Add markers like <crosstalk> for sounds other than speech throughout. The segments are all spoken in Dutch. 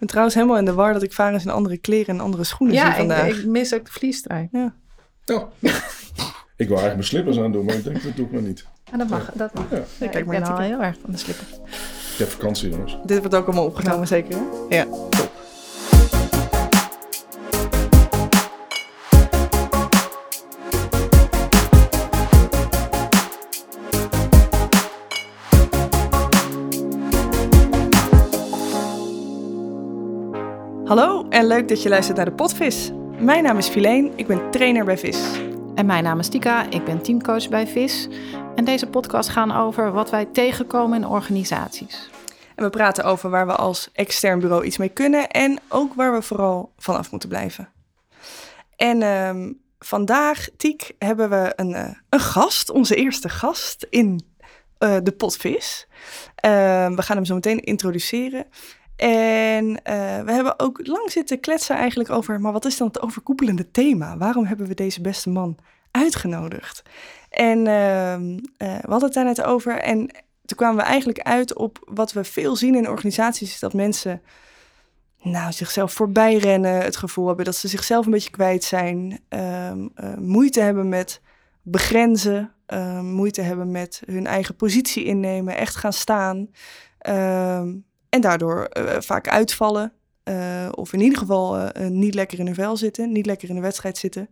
ben trouwens helemaal in de war dat ik Varens in andere kleren en andere schoenen zie Ja, vandaag. ik, ik mis ook de vliestrui. Ja. Ja. ik wil eigenlijk mijn slippers aan doen, maar ik denk dat doe ik nog niet. En dat mag. Dat mag. Ja. Ja, kijk ik maar ben al ik- heel erg van de slippen. Ik heb vakantie, jongens. Dit wordt ook allemaal opgenomen, zeker? hè? Ja. top. Hallo en leuk dat je luistert naar de Potvis. Mijn naam is Filijn, ik ben trainer bij VIS. En mijn naam is Tika, ik ben teamcoach bij VIS. En deze podcast gaan over wat wij tegenkomen in organisaties. En we praten over waar we als extern bureau iets mee kunnen en ook waar we vooral vanaf moeten blijven. En ehm, vandaag, Tiek, hebben we een, eh, een gast, onze eerste gast in eh, de potvis. Ehm, we gaan hem zo meteen introduceren. En eh, we hebben ook lang zitten kletsen eigenlijk over, maar wat is dan het overkoepelende thema? Waarom hebben we deze beste man uitgenodigd? En ehm, eh, we hadden het daar net over en toen kwamen we eigenlijk uit op wat we veel zien in organisaties, is dat mensen nou, zichzelf voorbij rennen, het gevoel hebben dat ze zichzelf een beetje kwijt zijn, ehm, eh, moeite hebben met begrenzen, ehm, moeite hebben met hun eigen positie innemen, echt gaan staan ehm, en daardoor eh, vaak uitvallen. eh, of in ieder geval eh, niet lekker in hun vel zitten, niet lekker in de wedstrijd zitten.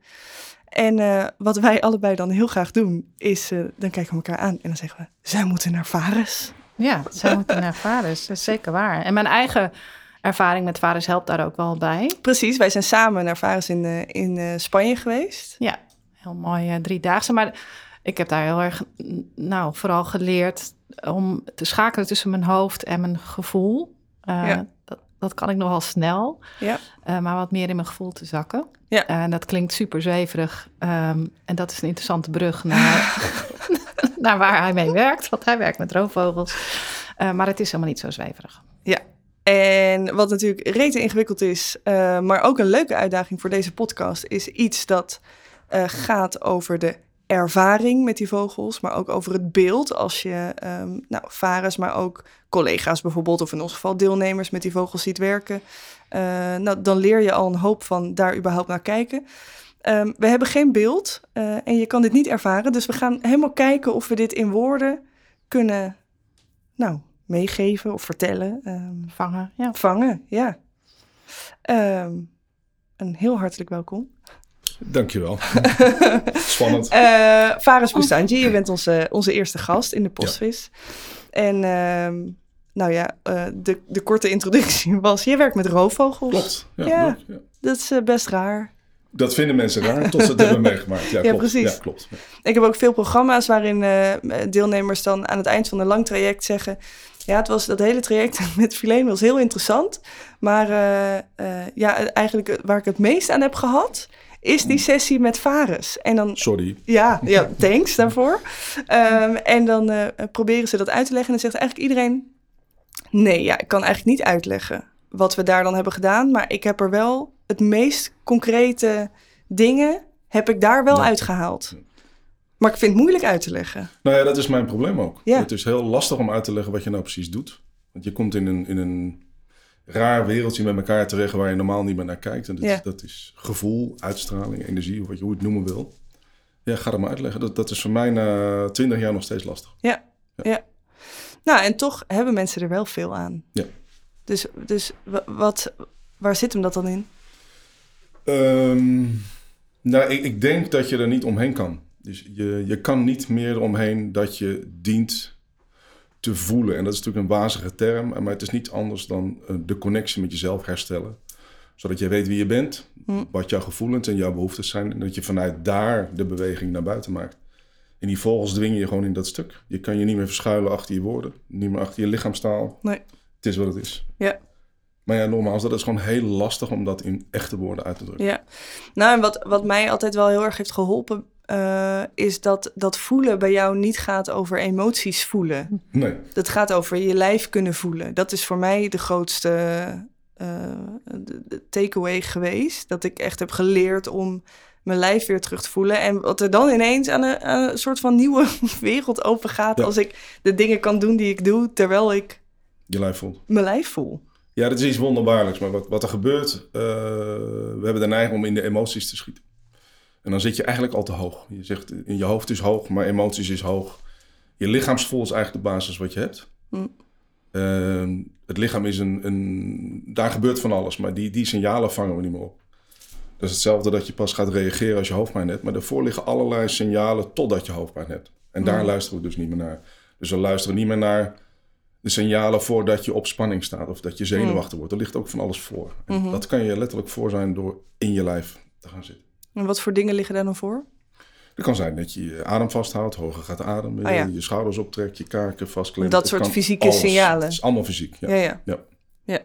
En wat wij allebei dan heel graag doen, is dan kijken we elkaar aan en dan zeggen we, zij moeten naar Vares. Ja, zij moeten naar vaders, dat is zeker waar. En mijn eigen ervaring met vaders helpt daar ook wel bij. Precies, wij zijn samen naar Vares in, in Spanje geweest. Ja, heel mooi driedaagse. Maar ik heb daar heel erg, nou, vooral geleerd om te schakelen tussen mijn hoofd en mijn gevoel. Eh, Ja. dat, dat kan ik nogal snel, Ja. eh, maar wat meer in mijn gevoel te zakken. Ja. En dat klinkt super zweverig. ehm, en dat is een interessante brug naar, <laughs> <laughs> naar waar hij mee werkt. Want hij werkt met roofvogels. Eh, maar het is helemaal niet zo zweverig. En wat natuurlijk rete ingewikkeld is, eh, maar ook een leuke uitdaging voor deze podcast, is iets dat eh, gaat over de ervaring met die vogels, maar ook over het beeld. Als je ehm nou, varens, maar ook collega's bijvoorbeeld, of in ons geval deelnemers met die vogels ziet werken, eh, nou, dan leer je al een hoop van daar überhaupt naar kijken. Ehm, we hebben geen beeld eh, en je kan dit niet ervaren, dus we gaan helemaal kijken of we dit in woorden kunnen nou, meegeven of vertellen. Ehm, Vangen, ja. vangen, ja. Een heel hartelijk welkom. Dankjewel. <laughs> Spannend. Eh Faris Boustandji, je bent onze, onze eerste gast in de Postvis. En ehm, nou ja, eh, de, de korte introductie was, je werkt met roofvogels. Klopt. Ja, Ja. Dat is eh, best raar. Dat vinden mensen raar tot ze het hebben meegemaakt. Ja, klopt. precies. Ja, klopt. Ik heb ook veel programma's waarin deelnemers dan aan het eind van een lang traject zeggen... Ja, het was dat hele traject <laughs> met Fileen was heel interessant. Maar eh, ja, eigenlijk waar ik het meest aan heb gehad... is die sessie met Varus. En dan Sorry. Ja, ja thanks daarvoor. Ehm, en dan eh, proberen ze dat uit te leggen. En dan zegt eigenlijk iedereen... Nee, ja, ik kan eigenlijk niet uitleggen wat we daar dan hebben gedaan. Maar ik heb er wel het meest concrete dingen... heb ik daar wel Ja. uitgehaald. Maar ik vind het moeilijk uit te leggen. Nou ja, dat is mijn probleem ook. Ja. Het is heel lastig om uit te leggen wat je nou precies doet. Want je komt in een, in een raar wereldje met elkaar terecht waar je normaal niet meer naar kijkt. En dat, Ja. is, dat is gevoel, uitstraling, energie, of wat je hoe je het noemen wil. Ja, ga dat maar uitleggen. Dat, dat is voor mij na twintig jaar nog steeds lastig. Nou, en toch hebben mensen er wel veel aan. Ja. Dus, dus wa- wat, waar zit hem dat dan in? Ehm, nou, ik, ik denk dat je er niet omheen kan. Dus je, je kan niet meer eromheen dat je dient te voelen. En dat is natuurlijk een wazige term, maar het is niet anders dan eh, de connectie met jezelf herstellen. Zodat je weet wie je bent, Hm. wat jouw gevoelens en jouw behoeftes zijn. En dat je vanuit daar de beweging naar buiten maakt. En die vogels dwingen je gewoon in dat stuk. Je kan je niet meer verschuilen achter je woorden, niet meer achter je lichaamstaal. Nee. Het is wat het is. Ja. Maar ja, nogmaals, dat is gewoon heel lastig om dat in echte woorden uit te drukken. Ja, nou en wat, wat mij altijd wel heel erg heeft geholpen, eh, is dat dat voelen bij jou niet gaat over emoties voelen. Nee. Dat gaat over je lijf kunnen voelen. Dat is voor mij de grootste eh, takeaway geweest. Dat ik echt heb geleerd om mijn lijf weer terug te voelen. En wat er dan ineens aan een, aan een soort van nieuwe <laughs> wereld open gaat. Ja. Als ik de dingen kan doen die ik doe, terwijl ik Je lijf voelt. mijn lijf voel. Ja, dat is iets wonderbaarlijks. Maar wat, wat er gebeurt, uh, we hebben de neiging om in de emoties te schieten. En dan zit je eigenlijk al te hoog. Je zegt, in je hoofd is hoog, maar emoties is hoog. Je lichaamsvol is eigenlijk de basis wat je hebt. Mm. Uh, het lichaam is een, een... Daar gebeurt van alles, maar die, die signalen vangen we niet meer op. Dat is hetzelfde dat je pas gaat reageren als je hoofdpijn hebt. Maar daarvoor liggen allerlei signalen totdat je hoofdpijn hebt. En daar mm. luisteren we dus niet meer naar. Dus we luisteren niet meer naar de signalen voordat je op spanning staat of dat je zenuwachtig mm. wordt. Er ligt ook van alles voor. En mm-hmm. Dat kan je letterlijk voor zijn door in je lijf te gaan zitten. En wat voor dingen liggen daar dan voor? Het kan zijn dat je je adem vasthoudt, hoger gaat ademen, oh je schouders optrekt, je kaken vastklemt. Dat soort fysieke signalen. Het is allemaal fysiek. Ja. Ja, ja. ja.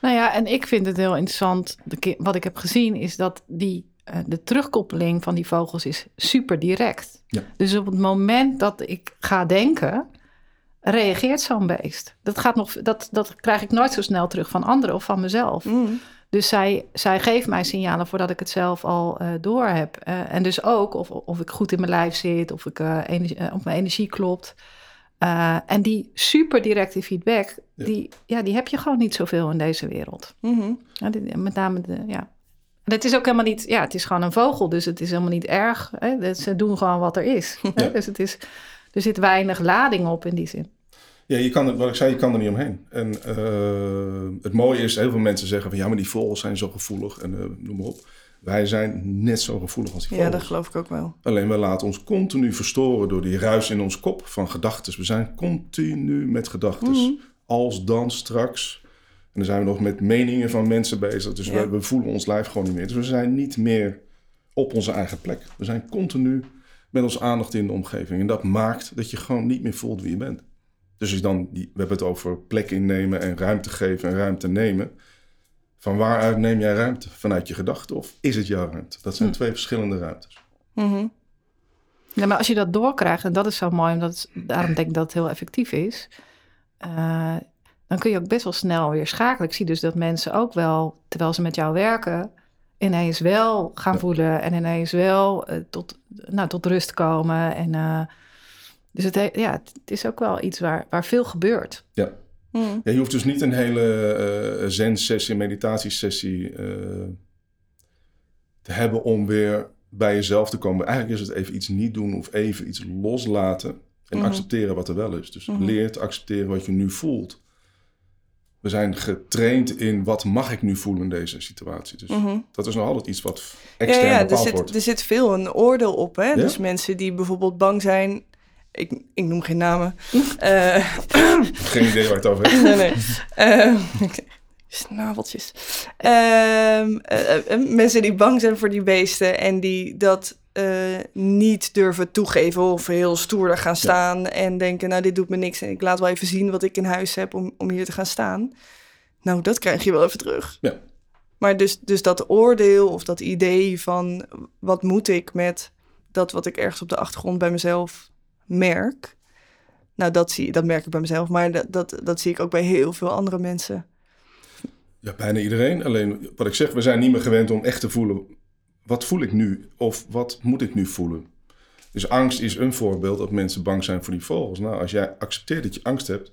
Nou ja, en ik vind het heel interessant. De, wat ik heb gezien is dat die, uh, de terugkoppeling van die vogels is super direct. Ja. Dus op het moment dat ik ga denken, reageert zo'n beest. Dat, gaat nog, dat, dat krijg ik nooit zo snel terug van anderen of van mezelf. Mm. Dus zij, zij geeft mij signalen voordat ik het zelf al uh, door heb. Uh, en dus ook of, of ik goed in mijn lijf zit, of, ik, uh, energie, of mijn energie klopt. en die super directe feedback, Die, ja, die heb je gewoon niet zoveel in deze wereld. Mm -hmm. ja, met name, de, ja. En het is ook helemaal niet, ja, het is gewoon een vogel, dus het is helemaal niet erg. Hè? Ze doen gewoon wat er is. Ja. Dus het is, er zit weinig lading op in die zin. Ja, je kan, wat ik zei, je kan er niet omheen. En uh, het mooie is, heel veel mensen zeggen van ja, maar die vogels zijn zo gevoelig en uh, noem maar op. Wij zijn net zo gevoelig als die vogels. Ja, dat geloof ik ook wel. Alleen we laten ons continu verstoren door die ruis in ons kop van gedachten. We zijn continu met gedachten. Mm Als dan straks. En dan zijn we nog met meningen van mensen bezig. Dus we, we voelen ons lijf gewoon niet meer. Dus we zijn niet meer op onze eigen plek. We zijn continu met onze aandacht in de omgeving. En dat maakt dat je gewoon niet meer voelt wie je bent. Dus is dan, die, we hebben het over plek innemen en ruimte geven en ruimte nemen. Van waaruit neem jij ruimte? Vanuit je gedachten of is het jouw ruimte? Dat zijn hm. twee verschillende ruimtes. Mm Ja, maar als je dat doorkrijgt, en dat is zo mooi, omdat daarom denk ik dat het heel effectief is, uh, dan kun je ook best wel snel weer schakelen. Ik zie dus dat mensen ook wel, terwijl ze met jou werken, ineens wel gaan voelen en ineens wel uh, tot, nou, tot rust komen en uh, dus het, ja, het is ook wel iets waar, waar veel gebeurt. Ja. Hmm. ja je hoeft dus niet een hele uh, zen-sessie, meditatiesessie uh, te hebben om weer bij jezelf te komen. Eigenlijk is het even iets niet doen of even iets loslaten en hmm. accepteren wat er wel is. Dus mm. leer te accepteren wat je nu voelt. We zijn getraind in wat mag ik nu voelen in deze situatie. Dus mhm. dat is nog altijd iets wat extern ja, ja, er zit, wordt. Er zit veel een oordeel op. Hè? Dus mensen die bijvoorbeeld bang zijn ik, ik noem geen namen. uh, <laughs> geen idee waar het over is. <laughs> nee, nee. Uh, snaveltjes. Uh, mensen die bang zijn voor die beesten en die dat niet durven toegeven of heel stoer gaan staan en denken, nou dit doet me niks en ik laat wel even zien wat ik in huis heb om, om hier te gaan staan. Nou, dat krijg je wel even terug. Ja. Maar dus, dus dat oordeel of dat idee van wat moet ik met dat wat ik ergens op de achtergrond bij mezelf merk. Nou, dat, zie, dat merk ik bij mezelf, maar dat, dat, dat zie ik ook bij heel veel andere mensen. Ja, bijna iedereen. Alleen wat ik zeg, we zijn niet meer gewend om echt te voelen. Wat voel ik nu? Of wat moet ik nu voelen? Dus angst is een voorbeeld dat mensen bang zijn voor die vogels. Nou, als jij accepteert dat je angst hebt.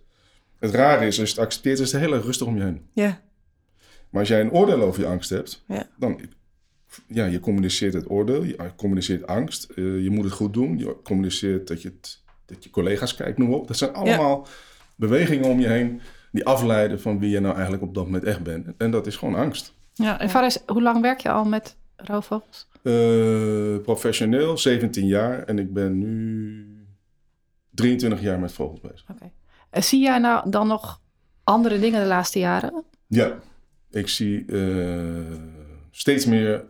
Het rare is, als je het accepteert, is het heel erg rustig om je heen. Ja. Maar als jij een oordeel over je angst hebt, ja. dan ja, je communiceert het oordeel, je communiceert angst, uh, je moet het goed doen, je communiceert dat je, het, dat je collega's kijkt, noem op. Dat zijn allemaal bewegingen om je heen die afleiden van wie je nou eigenlijk op dat moment echt bent. En dat is gewoon angst. Ja, en Faris, hoe lang werk je al met roofvogels? Uh, professioneel, 17 jaar en ik ben nu 23 jaar met vogels bezig. Oké. En zie jij nou dan nog andere dingen de laatste jaren? Ja, ik zie uh, steeds meer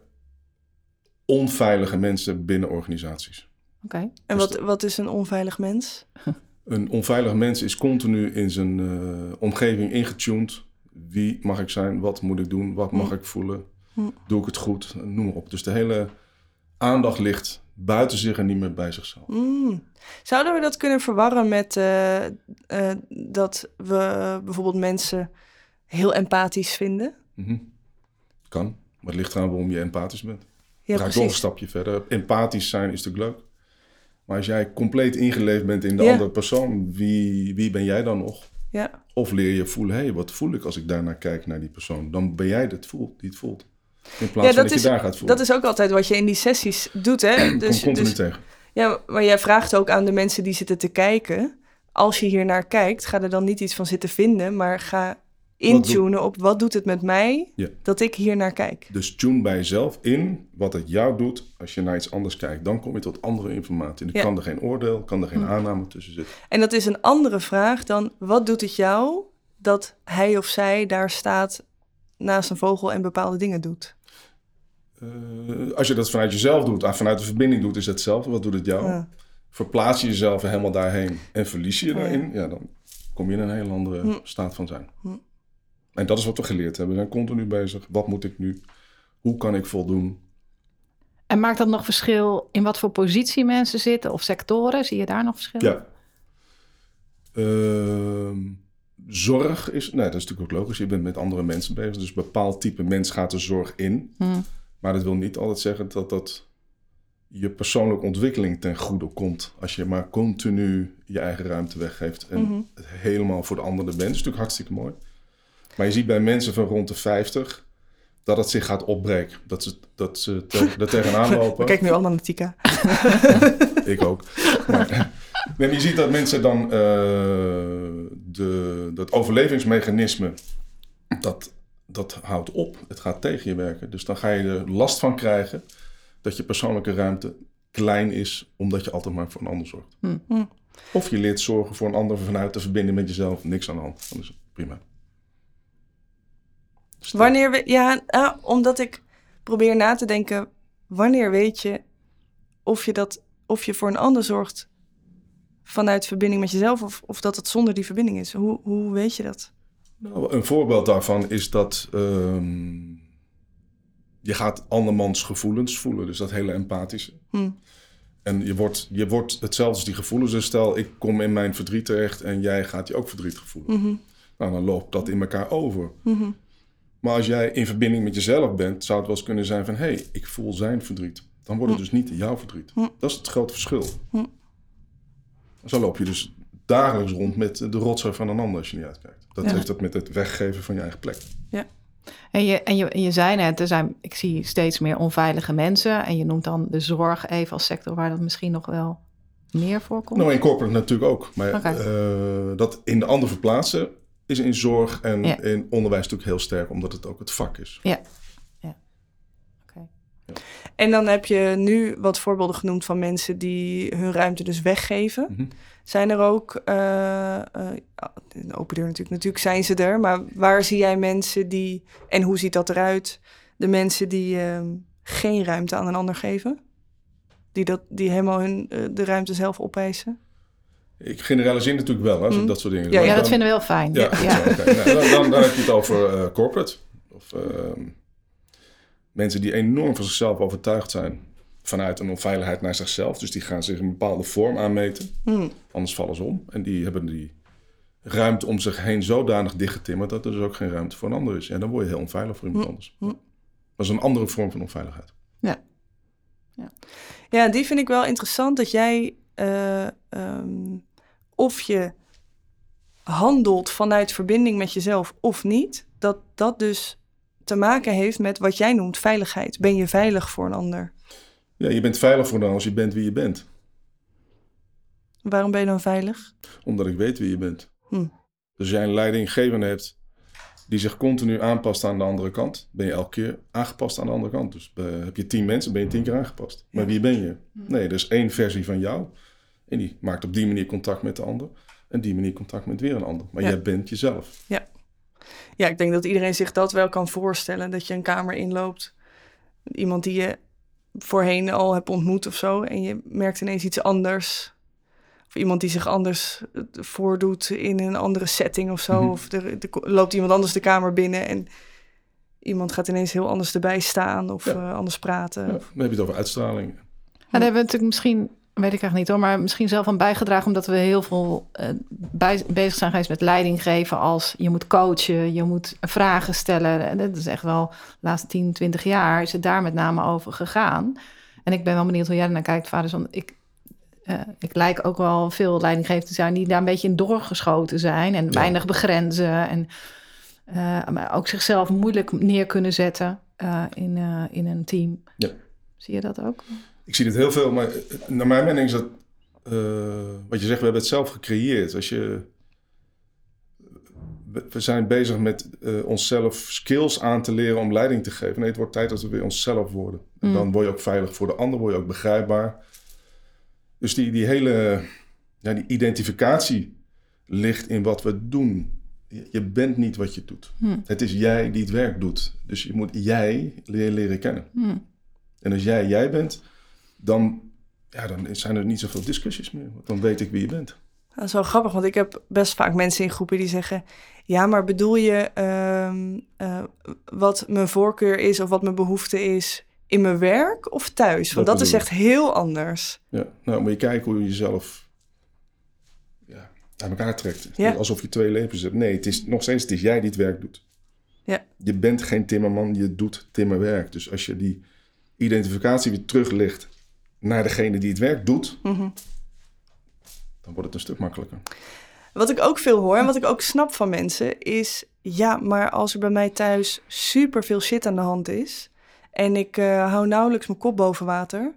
onveilige mensen binnen organisaties. Oké. En dus wat, wat is een onveilig mens? <laughs> Een onveilig mens is continu in zijn uh, omgeving ingetuned. Wie mag ik zijn? Wat moet ik doen? Wat mag hm. ik voelen? Hm. Doe ik het goed? Noem maar op. Dus de hele aandacht ligt buiten zich en niet meer bij zichzelf. Mm. Zouden we dat kunnen verwarren met uh, uh, dat we bijvoorbeeld mensen heel empathisch vinden? -hmm. Kan, maar het ligt eraan waarom je empathisch bent. Ja, Ga ik nog een stapje verder. Empathisch zijn is natuurlijk leuk. Maar als jij compleet ingeleefd bent in de andere persoon, wie, wie ben jij dan nog? Ja. Of leer je voelen, hé, hey, wat voel ik als ik daarnaar kijk naar die persoon? Dan ben jij het voelt, die het voelt. In plaats Ja, van dat dat is- je daar gaat voelen. Dat is ook altijd wat je in die sessies doet, hè? Kom Dus, continu dus, tegen. ja, maar jij vraagt ook aan de mensen die zitten te kijken. Als je hier naar kijkt, ga er dan niet iets van zitten vinden, maar ga intunen op wat doet het met mij Ja. dat ik hier naar kijk. Dus tune bij jezelf in wat het jou doet als je naar iets anders kijkt. Dan kom je tot andere informatie. Dan Ja. kan er geen oordeel, kan er geen Hm. aanname tussen zitten. En dat is een andere vraag dan wat doet het jou dat hij of zij daar staat naast een vogel en bepaalde dingen doet. Eh, als je dat vanuit jezelf doet, en vanuit de verbinding doet, is het hetzelfde. Wat doet het jou? Ja. Verplaats je jezelf helemaal daarheen en verlies je je Oh, ja. daarin, ja, dan kom je in een heel andere Hm. staat van zijn. Hm. En dat is wat we geleerd hebben. We zijn continu bezig. Wat moet ik nu? Hoe kan ik voldoen? En maakt dat nog verschil in wat voor positie mensen zitten of sectoren? Zie je daar nog verschil? Ja. Ehm, zorg is, nee, dat is natuurlijk ook logisch. Je bent met andere mensen bezig. Dus een bepaald type mens gaat de zorg in. Hm. Maar dat wil niet altijd zeggen dat dat je persoonlijke ontwikkeling ten goede komt. Als je maar continu je eigen ruimte weggeeft en Mhm. het helemaal voor de ander bent. Dat is natuurlijk hartstikke mooi. Maar je ziet bij mensen van rond de 50 dat het zich gaat opbreken. Dat ze, dat ze te, er tegenaan <laughs> lopen. Kijk nu allemaal naar Tika. <laughs> Ik ook. Maar, nee, je ziet dat mensen dan eh, de, dat overlevingsmechanisme, dat, dat houdt op. Het gaat tegen je werken. Dus dan ga je er last van krijgen dat je persoonlijke ruimte klein is, omdat je altijd maar voor een ander zorgt. Hm. Of je leert zorgen voor een ander vanuit de verbinding met jezelf. Niks aan de hand. Dan is het prima. Wanneer we, ja, ah, omdat ik probeer na te denken, wanneer weet je of je, dat, of je voor een ander zorgt vanuit verbinding met jezelf of, of dat het zonder die verbinding is? Hoe, hoe weet je dat? Nou, een voorbeeld daarvan is dat ehm, je gaat andermans gevoelens voelen. Dus dat hele empathische. Hm. En je wordt, je wordt hetzelfde als die gevoelens. Dus stel, ik kom in mijn verdriet terecht en jij gaat je ook verdrietig voelen. Mhm, Nou, dan loopt dat in elkaar over. mhm, Maar als jij in verbinding met jezelf bent, zou het wel eens kunnen zijn van... hé, hey, ik voel zijn verdriet. Dan wordt het dus niet jouw verdriet. Hm. Dat is het grote verschil. Hm. Zo loop je dus dagelijks rond met de rotzooi van een ander als je niet uitkijkt. Dat Ja. heeft dat met het weggeven van je eigen plek. En je, en, je, en je zei net, er zijn, ik zie steeds meer onveilige mensen. En je noemt dan de zorg even als sector waar dat misschien nog wel meer voorkomt. Nou, in corporate natuurlijk ook. Maar eh, dat in de ander verplaatsen is in zorg en Ja. in onderwijs natuurlijk heel sterk, omdat het ook het vak is. Oké. En dan heb je nu wat voorbeelden genoemd van mensen die hun ruimte dus weggeven. Mhm. Zijn er ook, eh, eh, ja, de open deur natuurlijk, natuurlijk zijn ze er, maar waar zie jij mensen die, en hoe ziet dat eruit, de mensen die ehm, geen ruimte aan een ander geven? Die, dat, die helemaal hun, eh, de ruimte zelf opeisen? Ik generaliseer natuurlijk wel, hè, als ik Mhm. dat soort dingen Ja. Ja, Dan- dat vinden we heel fijn. Ja, Ja. Nou, dan, dan, dan heb je het over eh, corporate. Of ehm, mensen die enorm van zichzelf overtuigd zijn vanuit een onveiligheid naar zichzelf. Dus die gaan zich een bepaalde vorm aanmeten. Hm, Anders vallen ze om. En die hebben die ruimte om zich heen zodanig dichtgetimmerd dat er dus ook geen ruimte voor een ander is. En dan word je heel onveilig voor iemand Hm, anders. Dat is een andere vorm van onveiligheid. Ja, die vind ik wel interessant dat jij, eh, ehm, of je handelt vanuit verbinding met jezelf of niet, dat dat dus te maken heeft met wat jij noemt veiligheid. Ben je veilig voor een ander? Ja, je bent veilig voor dan als je bent wie je bent. Waarom ben je dan veilig? Omdat ik weet wie je bent. Hm. Dus als jij een leidinggevende hebt die zich continu aanpast aan de andere kant, ben je elke keer aangepast aan de andere kant. Dus eh, heb je tien mensen, ben je tien keer aangepast. Maar wie ben je? Nee, er is één versie van jou. En die maakt op die manier contact met de ander. En die manier contact met weer een ander. Maar Ja. jij bent jezelf. Ja, ik denk dat iedereen zich dat wel kan voorstellen. Dat je een kamer inloopt. Iemand die je voorheen al hebt ontmoet of zo. En je merkt ineens iets anders. Of iemand die zich anders eh, voordoet in een andere setting of zo. Mhm. Of er, er loopt iemand anders de kamer binnen en iemand gaat ineens heel anders erbij staan of Ja. eh, anders praten. Ja, dan heb je het over uitstraling. En daar hebben we natuurlijk misschien, weet ik eigenlijk niet hoor, maar misschien zelf aan bijgedragen omdat we heel veel eh, bij, bezig zijn geweest met leiding geven als je moet coachen, je moet vragen stellen. En dat is echt wel de laatste 10, 20 jaar is het daar met name over gegaan. En ik ben wel benieuwd hoe jij naar kijkt, vader. Want ik, uh, ik lijk ook wel veel leidinggevenden te zijn die daar een beetje in doorgeschoten zijn en weinig begrenzen. En uh, maar ook zichzelf moeilijk neer kunnen zetten in, in een team. Ja. Zie je dat ook? Ik zie het heel veel, maar naar mijn mening is dat wat je zegt, we hebben het zelf gecreëerd. Als je we zijn bezig met uh, onszelf skills aan te leren om leiding te geven. Nee, het wordt tijd dat we weer onszelf worden. En mm. dan word je ook veilig voor de ander, word je ook begrijpbaar. Dus die, die hele ja, die identificatie ligt in wat we doen. Je, bent niet wat je doet. Mm. Het is jij die het werk doet. Dus je moet jij leren, leren kennen. Mm. En als jij jij bent, dan, ja, dan zijn er niet zoveel discussies meer. Want dan weet ik wie je bent. Dat is wel grappig, want ik heb best vaak mensen in groepen die zeggen: Ja, maar bedoel je ehm, eh, wat mijn voorkeur is of wat mijn behoefte is in mijn werk of thuis? Want dat, is echt heel anders. Ja, nou moet je kijken hoe je jezelf ja, aan elkaar trekt. Ja. Alsof je twee levens hebt. Nee, het is nog steeds het is jij die het werk doet. Ja. Je bent geen timmerman, je doet timmerwerk. Dus als je die identificatie weer teruglegt naar degene die het werk doet. Mhm dan wordt het een stuk makkelijker. Wat ik ook veel hoor en wat ik ook snap van mensen is: ja, maar als er bij mij thuis super veel shit aan de hand is en ik uh, hou nauwelijks mijn kop boven water.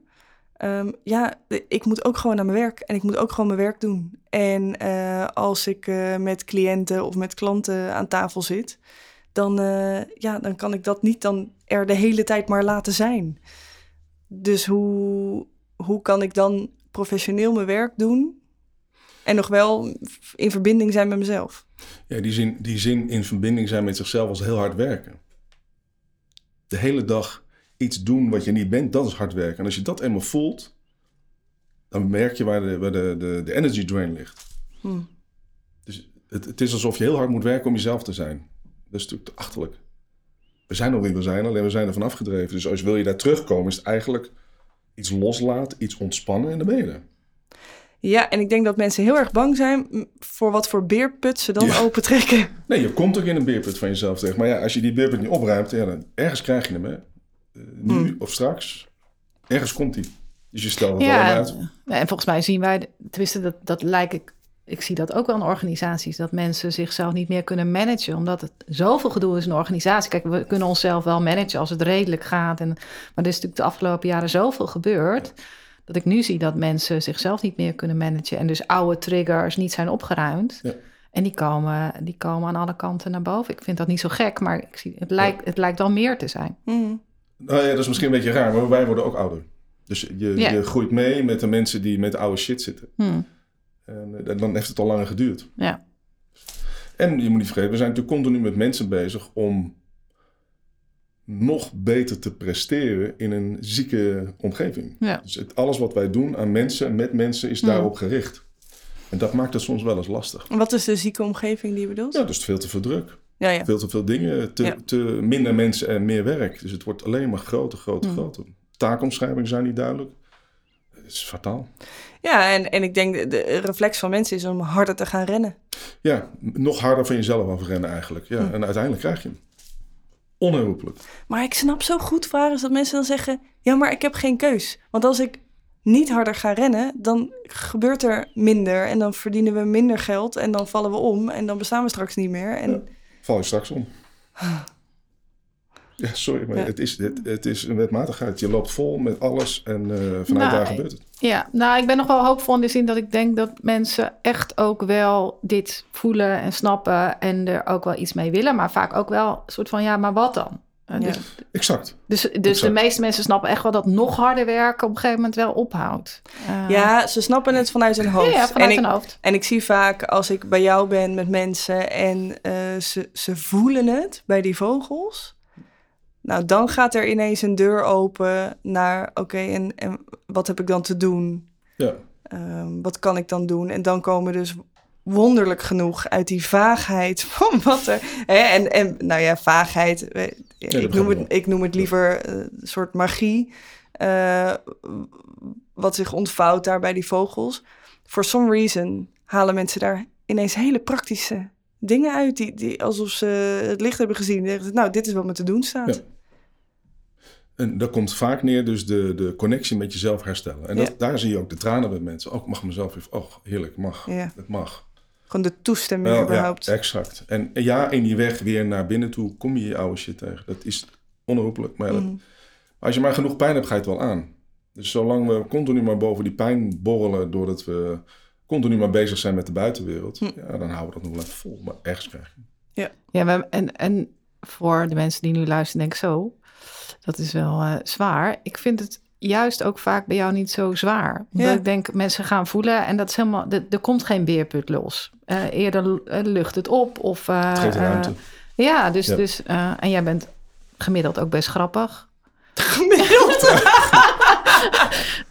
Um, ja, ik moet ook gewoon naar mijn werk en ik moet ook gewoon mijn werk doen. En uh, als ik uh, met cliënten of met klanten aan tafel zit, dan, ja, dan kan ik dat niet dan er de hele tijd maar laten zijn. Dus hoe, hoe kan ik dan professioneel mijn werk doen en nog wel in verbinding zijn met mezelf. Ja, die zin, die zin in verbinding zijn met zichzelf was heel hard werken. De hele dag iets doen wat je niet bent, dat is hard werken. En als je dat eenmaal voelt, dan merk je waar de, waar de, de, de energy drain ligt. Hmm. Dus het, het is alsof je heel hard moet werken om jezelf te zijn. Dat is natuurlijk te achterlijk. We zijn nog wie we zijn, alleen we zijn er vanaf gedreven. Dus als wil je daar terugkomen, is het eigenlijk iets loslaten, iets ontspannen en dan ben je er. Ja, en ik denk dat mensen heel erg bang zijn voor wat voor beerput ze dan ja. opentrekken. Nee, je komt ook in een beerput van jezelf terecht. Maar ja, als je die beerput niet opruimt, ja, dan ergens krijg je hem. Hè? Uh, nu hmm. of straks, ergens komt hij. Dus je stelt het ja, uit. En volgens mij zien wij, tenminste dat, dat lijkt ik, ik zie dat ook wel in organisaties, dat mensen zichzelf niet meer kunnen managen, omdat het zoveel gedoe is in een organisatie. Kijk, we kunnen onszelf wel managen als het redelijk gaat. En, maar er is natuurlijk de afgelopen jaren zoveel gebeurd dat ik nu zie dat mensen zichzelf niet meer kunnen managen en dus oude triggers niet zijn opgeruimd. Ja. En die komen, die komen aan alle kanten naar boven. Ik vind dat niet zo gek, maar ik zie, het, lijkt, het lijkt al meer te zijn. Mm. Nou ja, dat is misschien een beetje raar, maar wij worden ook ouder. Dus je, je groeit mee met de mensen die met oude shit zitten. Mm. En, en, dan heeft het al langer geduurd. Ja. En je moet niet vergeten, we zijn natuurlijk continu met mensen bezig om nog beter te presteren in een zieke omgeving. Ja. Dus het, alles wat wij doen aan mensen, met mensen, is daarop gericht. En dat maakt het soms wel eens lastig. Wat is de zieke omgeving die je bedoelt? Ja, dus veel te veel druk. Ja, ja. Veel te veel dingen, te, te, minder mensen en meer werk. Dus het wordt alleen maar groter, groter, mm. groter. Taakomschrijvingen zijn niet duidelijk. Is fataal. Ja, en, en ik denk de reflex van mensen is om harder te gaan rennen. Ja, nog harder van jezelf af rennen eigenlijk. Ja, mm. En uiteindelijk krijg je hem. Onherroepelijk. Maar ik snap zo goed, vragen dat mensen dan zeggen: Ja, maar ik heb geen keus. Want als ik niet harder ga rennen, dan gebeurt er minder. En dan verdienen we minder geld. En dan vallen we om. En dan bestaan we straks niet meer. En... val je straks om. Ja, sorry, maar Het, is, het, het is een wetmatigheid. Je loopt vol met alles en uh, vanuit nou, daar gebeurt het. Ja, nou, ik ben nog wel hoopvol in de zin dat ik denk dat mensen echt ook wel dit voelen en snappen en er ook wel iets mee willen, maar vaak ook wel een soort van, ja, maar wat dan? Uh, ja. Dus, exact. Dus, dus de meeste mensen snappen echt wel dat nog harder werken op een gegeven moment wel ophoudt. Uh, ja, ze snappen het vanuit hun hoofd. Ja, vanuit hun hoofd. En ik zie vaak als ik bij jou ben met mensen en ze, ze voelen het bij die vogels nou, dan gaat er ineens een deur open naar, oké, en, en wat heb ik dan te doen? Ja. Um, wat kan ik dan doen? En dan komen dus wonderlijk genoeg uit die vaagheid <laughs> van wat er... Hè, en, en nou ja, vaagheid, eh, ik, noem het, ik noem het liever uh, een soort magie... Uh, wat zich ontvouwt daar bij die vogels. For some reason halen mensen daar ineens hele praktische dingen uit... die, die alsof ze het licht hebben gezien. Nou, dit is wat me te doen staat. Ja. En dat komt vaak neer, dus de, de connectie met jezelf herstellen. En dat, Ja. daar zie je ook de tranen bij mensen. Oh, ik mag mezelf even, oh, heerlijk, mag. Ja. Het mag. Gewoon de toestemming überhaupt. Ja, exact. En ja, in die weg weer naar binnen toe kom je je oude shit tegen. Dat is onherroepelijk. Maar ja, dat- Mhm. als je maar genoeg pijn hebt, ga je het wel aan. Dus zolang we continu maar boven die pijn borrelen... doordat we continu maar bezig zijn met de buitenwereld... Hm. ja, dan houden we dat nog wel even vol. Maar ergens krijg je... Ja, we, en, en voor de mensen die nu luisteren, denk ik zo, dat is wel eh, zwaar. Ik vind het juist ook vaak bij jou niet zo zwaar. Omdat Ja. ik denk, mensen gaan voelen en dat is helemaal, er, er komt geen beerput los. Eh, eerder eh, lucht het op of... Het geeft ruimte. ja, dus, Ja. dus en jij bent gemiddeld ook best grappig. Gemiddeld. <laughs>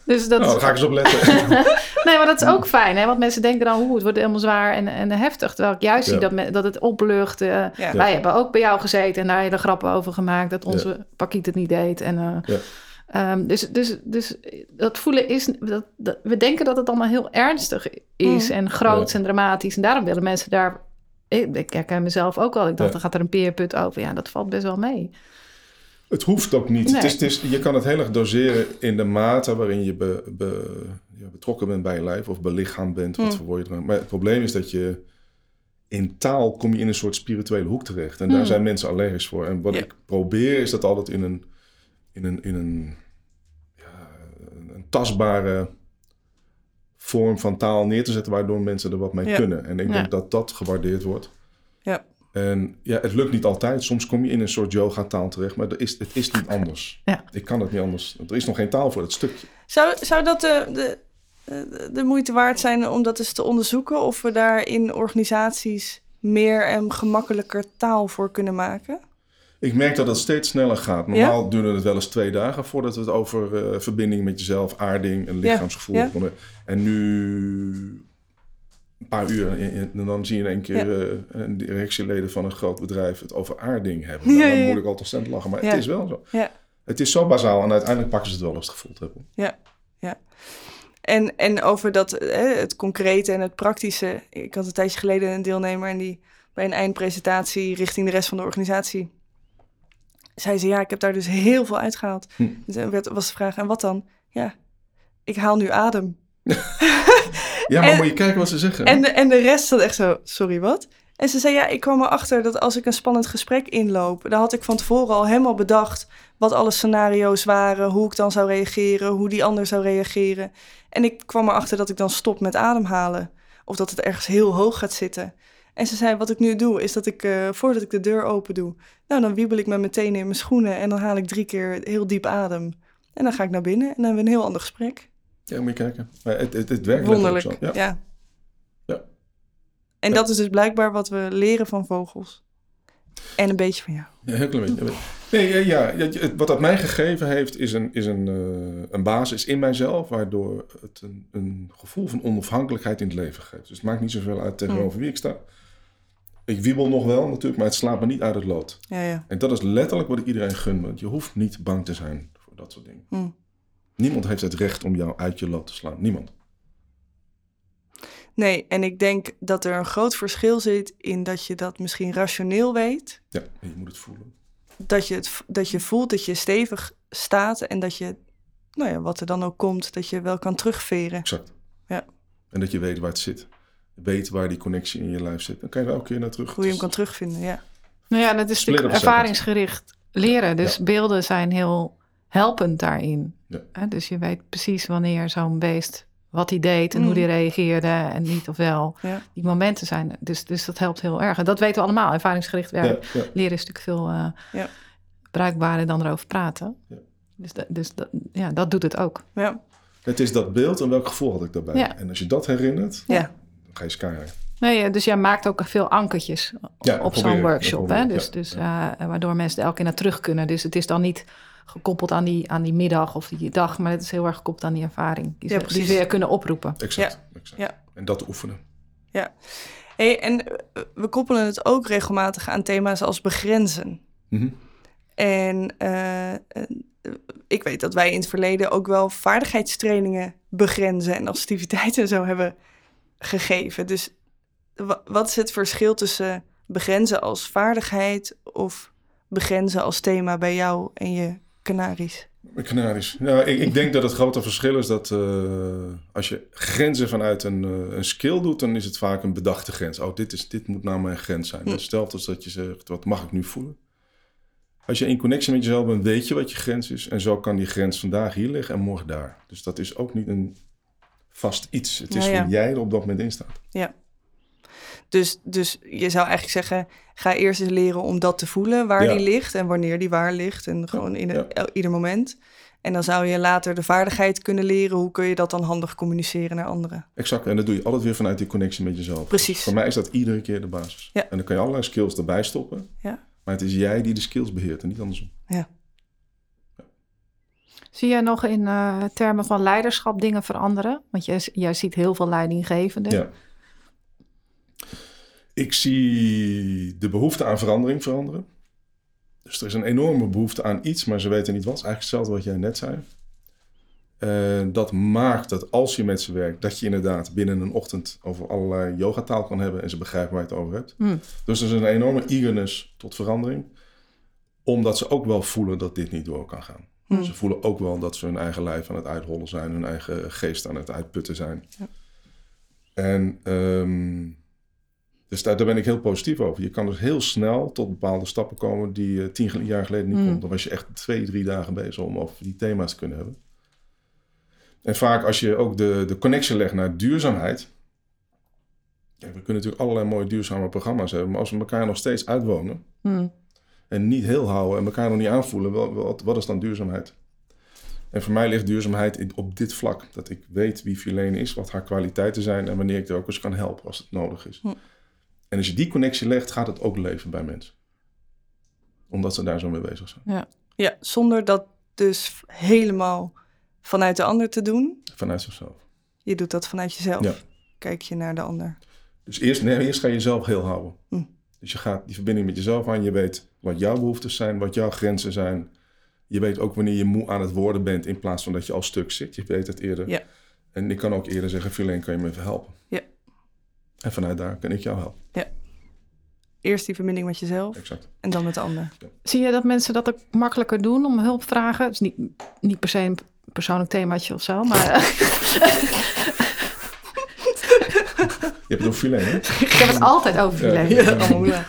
Dus dat, Nou, daar ga ik eens op letten. <laughs> nee, maar dat is ook fijn, hè? Want mensen denken dan, hoe het wordt helemaal zwaar en, en heftig. Terwijl ik juist Ja. zie dat, me- dat het oplucht. eh, Ja. Wij hebben ook bij jou gezeten en daar hele grappen over gemaakt dat onze Ja. pakiet het niet deed. En, eh, Ja. ehm, dus, dus, dus dat voelen is, dat, dat, we denken dat het allemaal heel ernstig is Mm. en groot Ja. en dramatisch. En daarom willen mensen daar, ik, ik herken mezelf ook wel. Ik dacht, Ja. dan gaat er een peerput over. Ja, dat valt best wel mee. Het hoeft ook niet. Nee. Het is, het is, je kan het heel erg doseren in de mate waarin je be- be- ja, betrokken bent bij je lijf of belichaamd bent. Wat Mm. voor woord je Maar het probleem is dat je in taal kom je in een soort spirituele hoek terecht. En daar Mm. zijn mensen allergisch voor. En wat Ja. ik probeer is dat altijd in een, in een, in een, ja, een tastbare vorm van taal neer te zetten waardoor mensen er wat mee Ja. kunnen. En ik denk dat dat gewaardeerd wordt. Ja. En ja, het lukt niet altijd. Soms kom je in een soort yoga-taal terecht, maar er is, het is niet anders. Ja. Ik kan het niet anders. Er is nog geen taal voor dat stukje. Zou, zou dat de, de, de, moeite waard zijn om dat eens te onderzoeken? Of we daar in organisaties meer en gemakkelijker taal voor kunnen maken? Ik merk dat het steeds sneller gaat. Normaal duurde het wel eens twee dagen voordat we het over eh, verbinding met jezelf, aarding en lichaamsgevoel ja. konden. En nu een paar uur en- dan zie je in één keer eh, een directieleden van een groot bedrijf het over aarding hebben. Nou, Ja, dan ja, ja. moet ik al ontzettend lachen, maar Ja. het is wel zo. Ja. Het is zo bazaal en uiteindelijk pakken ze het wel als het gevoeld hebben. En, en over dat, hè, het concrete en het praktische. Ik had een tijdje geleden een deelnemer en die bij een eindpresentatie richting de rest van de organisatie zei ze, ja, ik heb daar dus heel veel uitgehaald. Hm. Dus er werd, was de vraag, en wat dan? Ja, ik haal nu adem. <laughs> Ja, maar En- moet je kijken wat ze zeggen. En de, en de rest zat echt zo, sorry, wat? En ze zei, ja, ik kwam erachter dat als ik een spannend gesprek inloop... dan had ik van tevoren al helemaal bedacht wat alle scenario's waren... hoe ik dan zou reageren, hoe die ander zou reageren. En ik kwam erachter dat ik dan stop met ademhalen. Of dat het ergens heel hoog gaat zitten. En ze zei, wat ik nu doe, is dat ik, eh, voordat ik de deur open doe... nou, dan wiebel ik met mijn tenen in mijn schoenen... en dan haal ik drie keer heel diep adem. En dan ga ik naar binnen en dan hebben we een heel ander gesprek. Ja, moet je kijken. Maar het, het, het werkt Wonderlijk, ja. zo. Ja. En dat is dus blijkbaar wat we leren van vogels. En een beetje van jou. Ja, heel klein beetje. Nee, ja, ja, wat dat mij gegeven heeft, is een, is een, eh, een basis in mijzelf, waardoor het een, een gevoel van onafhankelijkheid in het leven geeft. Dus het maakt niet zoveel uit tegenover wie ik sta. Ik wiebel nog wel natuurlijk, maar het slaat me niet uit het lood. Ja, ja. En dat is letterlijk wat ik iedereen gun, want je hoeft niet bang te zijn voor dat soort dingen. Hm. Niemand heeft het recht om jou uit je lood te slaan. Niemand. Nee, en ik denk dat er een groot verschil zit in dat je dat misschien rationeel weet. Ja, en je moet het voelen. Dat je, het, dat je voelt dat je stevig staat en dat je, nou ja, wat er dan ook komt, dat je wel kan terugveren. Exact. Ja. En dat je weet waar het zit. Weet waar die connectie in je lijf zit. Dan kan je er elke keer naar terug. Hoe je hem kan terugvinden, ja. Nou ja, dat is natuurlijk ervaringsgericht leren. Dus beelden zijn heel helpend daarin. Ja. Hè, Dus je weet precies wanneer zo'n beest wat hij deed en Mm. hoe hij reageerde en niet of wel. Ja. Die momenten zijn, dus, dus dat helpt heel erg. En dat weten we allemaal, ervaringsgericht werk. Ja, ja. Leren is natuurlijk veel eh, Ja. bruikbaarder dan erover praten. Ja. Dus, dat, dus ja, dat doet het ook. Ja, Het is dat beeld en welk gevoel had ik daarbij. Ja. En als je dat herinnert, ja. dan ga je skyhigh. Nee, eh, dus jij maakt ook veel ankertjes Ja, op zo'n workshop. Hè? Dus, ja. dus, eh, waardoor mensen er elke keer naar terug kunnen. Dus het is dan niet gekoppeld aan die, aan die middag of die dag, maar het is heel erg gekoppeld aan die ervaring. Die, Ja, ze, die precies. ze weer kunnen oproepen. Exact. exact. Ja. En dat oefenen. Hey, en eh, we koppelen het ook regelmatig aan thema's als begrenzen. Mhm. En eh, eh, ik weet dat wij in het verleden ook wel vaardigheidstrainingen begrenzen en assertiviteit en zo hebben gegeven. Dus wa- wat is het verschil tussen begrenzen als vaardigheid of begrenzen als thema bij jou en je Canaries? Met Canaries. Nou, ik, ik denk dat het grote verschil is dat uh, als je grenzen vanuit een, uh, een skill doet, dan is het vaak een bedachte grens. Oh, dit, is, dit moet nou mijn grens zijn. Hm. Stel dus dat je zegt, wat mag ik nu voelen? Als je in connectie met jezelf bent, weet je wat je grens is. En zo kan die grens vandaag hier liggen en morgen daar. Dus dat is ook niet een vast iets. Het is ja, hoe jij er op dat moment in staat. Ja. Dus, dus je zou eigenlijk zeggen, ga eerst eens leren om dat te voelen, waar die ligt en wanneer die waar ligt. En gewoon in ieder moment. En dan zou je later de vaardigheid kunnen leren, hoe kun je dat dan handig communiceren naar anderen. Exact, en dat doe je altijd weer vanuit die connectie met jezelf. Precies. voor mij is dat iedere keer de basis. Ja. En dan kan je allerlei skills erbij stoppen. Ja. Maar het is jij die de skills beheert en niet andersom. Ja. Zie jij nog in uh, termen van leiderschap dingen veranderen? Want jij, jij ziet heel veel leidinggevenden. Ja. Ik zie de behoefte aan verandering veranderen. Dus er is een enorme behoefte aan iets, maar ze weten niet wat. Eigenlijk hetzelfde wat jij net zei. Uh, dat maakt dat als je met ze werkt, dat je inderdaad binnen een ochtend over allerlei yogataal kan hebben en ze begrijpen waar je het over hebt. Mm. Dus er is een enorme eagerness tot verandering, omdat ze ook wel voelen dat dit niet door kan gaan. Mm. Ze voelen ook wel dat ze hun eigen lijf aan het uithollen zijn, hun eigen geest aan het uitputten zijn. Ja. En um, dus daar, daar, ben ik heel positief over. Je kan dus heel snel tot bepaalde stappen komen die je tien jaar geleden niet Mm. kon. Dan was je echt twee, drie dagen bezig om over die thema's te kunnen hebben. En vaak als je ook de, de connectie legt naar duurzaamheid. Ja, we kunnen natuurlijk allerlei mooie duurzame programma's hebben. Maar als we elkaar nog steeds uitwonen. Mm. En niet heel houden en elkaar nog niet aanvoelen. Wat, wat, is dan duurzaamheid? En voor mij ligt duurzaamheid in, op dit vlak. Dat ik weet wie Filene is, wat haar kwaliteiten zijn. En wanneer ik er ook eens kan helpen als het nodig is. Hm. En als je die connectie legt, gaat het ook leven bij mensen. Omdat ze daar zo mee bezig zijn. Ja. Ja, zonder dat dus helemaal vanuit de ander te doen. Vanuit zichzelf. Je doet dat vanuit jezelf. Ja. Kijk je naar de ander. Dus eerst, nee, eerst ga je jezelf heel houden. Hm. Dus je gaat die verbinding met jezelf aan. Je weet wat jouw behoeftes zijn, wat jouw grenzen zijn. Je weet ook wanneer je moe aan het worden bent in plaats van dat je al stuk zit. Je weet het eerder. Ja. En ik kan ook eerder zeggen, Filene, kan je me even helpen? Ja. En vanuit daar kan ik jou helpen. Eerst die verbinding met jezelf Exact. en dan met de ander. Zie je dat mensen dat ook makkelijker doen om hulp vragen? Het is niet, niet per se een persoonlijk themaatje of zo, maar... Je hebt het over Filene, hè? <laughs> ik heb het altijd over Ja. Ja.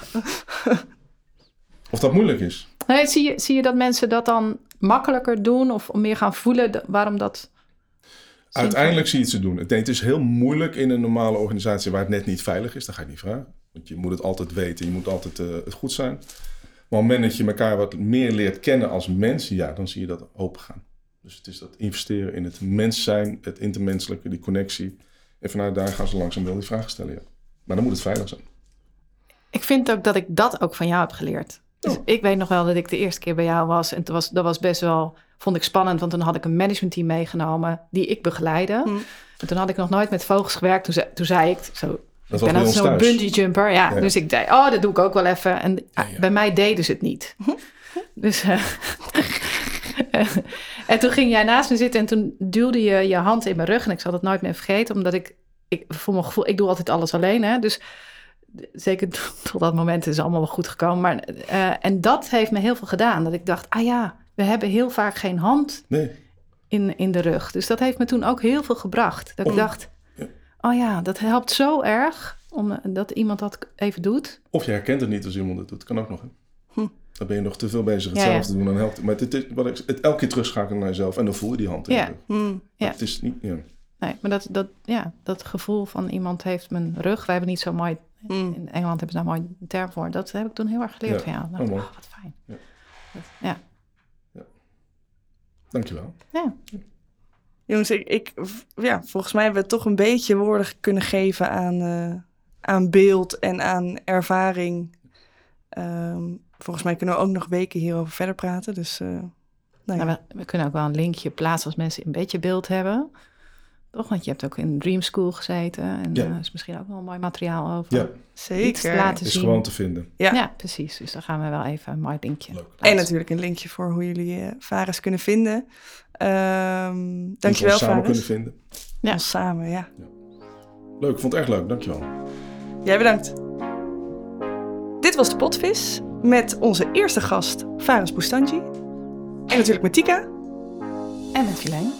Of dat moeilijk is. Nee, zie, je, zie je dat mensen dat dan makkelijker doen of meer gaan voelen waarom dat... Uiteindelijk zie je het ze doen. Het, is heel moeilijk in een normale organisatie waar het net niet veilig is. Dat ga je niet vragen. Want je moet het altijd weten. Je moet altijd eh, het goed zijn. Maar op het moment dat je elkaar wat meer leert kennen als mensen, ja, dan zie je dat open gaan. Dus het is dat investeren in het mens zijn, het intermenselijke, die connectie. En vanuit daar gaan ze langzaam wel die vragen stellen. Ja. Maar dan moet het veilig zijn. Ik vind ook dat ik dat ook van jou heb geleerd. Dus Oh. ik weet nog wel dat ik de eerste keer bij jou was. En was, dat was best wel, vond ik spannend. Want toen had ik een managementteam meegenomen die ik begeleide. Hm. En toen had ik nog nooit met vogels gewerkt. Toen, zei- toen zei ik, zo, Dat ik was ben altijd zo'n bungee jumper. Ja, Ja. dus ik zei, oh, dat doe ik ook wel even. En ja. bij mij deden ze het niet. <laughs> Dus, eh, <laughs> en toen ging jij naast me zitten en toen duwde je je hand in mijn rug. En ik zal dat nooit meer vergeten, omdat ik, ik voor mijn gevoel, ik doe altijd alles alleen. Hè? Dus zeker <laughs> tot dat moment is het allemaal wel goed gekomen. Maar, eh, en dat heeft me heel veel gedaan. Dat ik dacht, ah ja, we hebben heel vaak geen hand Nee, in, in de rug. Dus dat heeft me toen ook heel veel gebracht. Dat ik dacht, ja. oh ja, dat helpt zo erg om, eh, dat iemand dat even doet. Of je herkent het niet als iemand het doet. Kan ook nog. Hè? Hm. Dan ben je nog te veel bezig Ja, hetzelfde ja. te doen. Dan helpt het. Maar het, is, wat ik, het elke keer terugschakelen naar jezelf. En dan voel je die hand in Ja. de rug. Hm. Ja. Het is niet... Ja. Nee, maar dat, dat, ja, dat gevoel van iemand heeft mijn rug. Wij hebben niet zo mooi, Hm. in Engeland hebben ze daar mooi term voor. Dat heb ik toen heel erg geleerd Ja. van jou. Oh, Nou, oh, wat fijn. Ja. Dat- ja. Dankjewel. ja. Jongens, ik, ik, ja, volgens mij hebben we toch een beetje woorden kunnen geven aan, eh, aan beeld en aan ervaring. Ehm, volgens mij kunnen we ook nog weken hierover verder praten. Dus eh, nou ja. Nou, we, we kunnen ook wel een linkje plaatsen als mensen een beetje beeld hebben. Toch? Want je hebt ook in Dream School gezeten. En Ja. er is misschien ook wel een mooi materiaal over. Ja, Iets zeker. laten is zien. gewoon te vinden. Ja. Ja. precies. Dus dan gaan we wel even een mooi linkje Leuk. En natuurlijk een linkje voor hoe jullie eh Vares kunnen vinden. Ehm we dankjewel, ons samen kunnen vinden. Ja. Ons samen, ja. Leuk, ik vond het erg leuk. Dankjewel. Jij bedankt. Dit was de Potvis met onze eerste gast, Faris Boustanji. En natuurlijk met Tika. En met Filijn.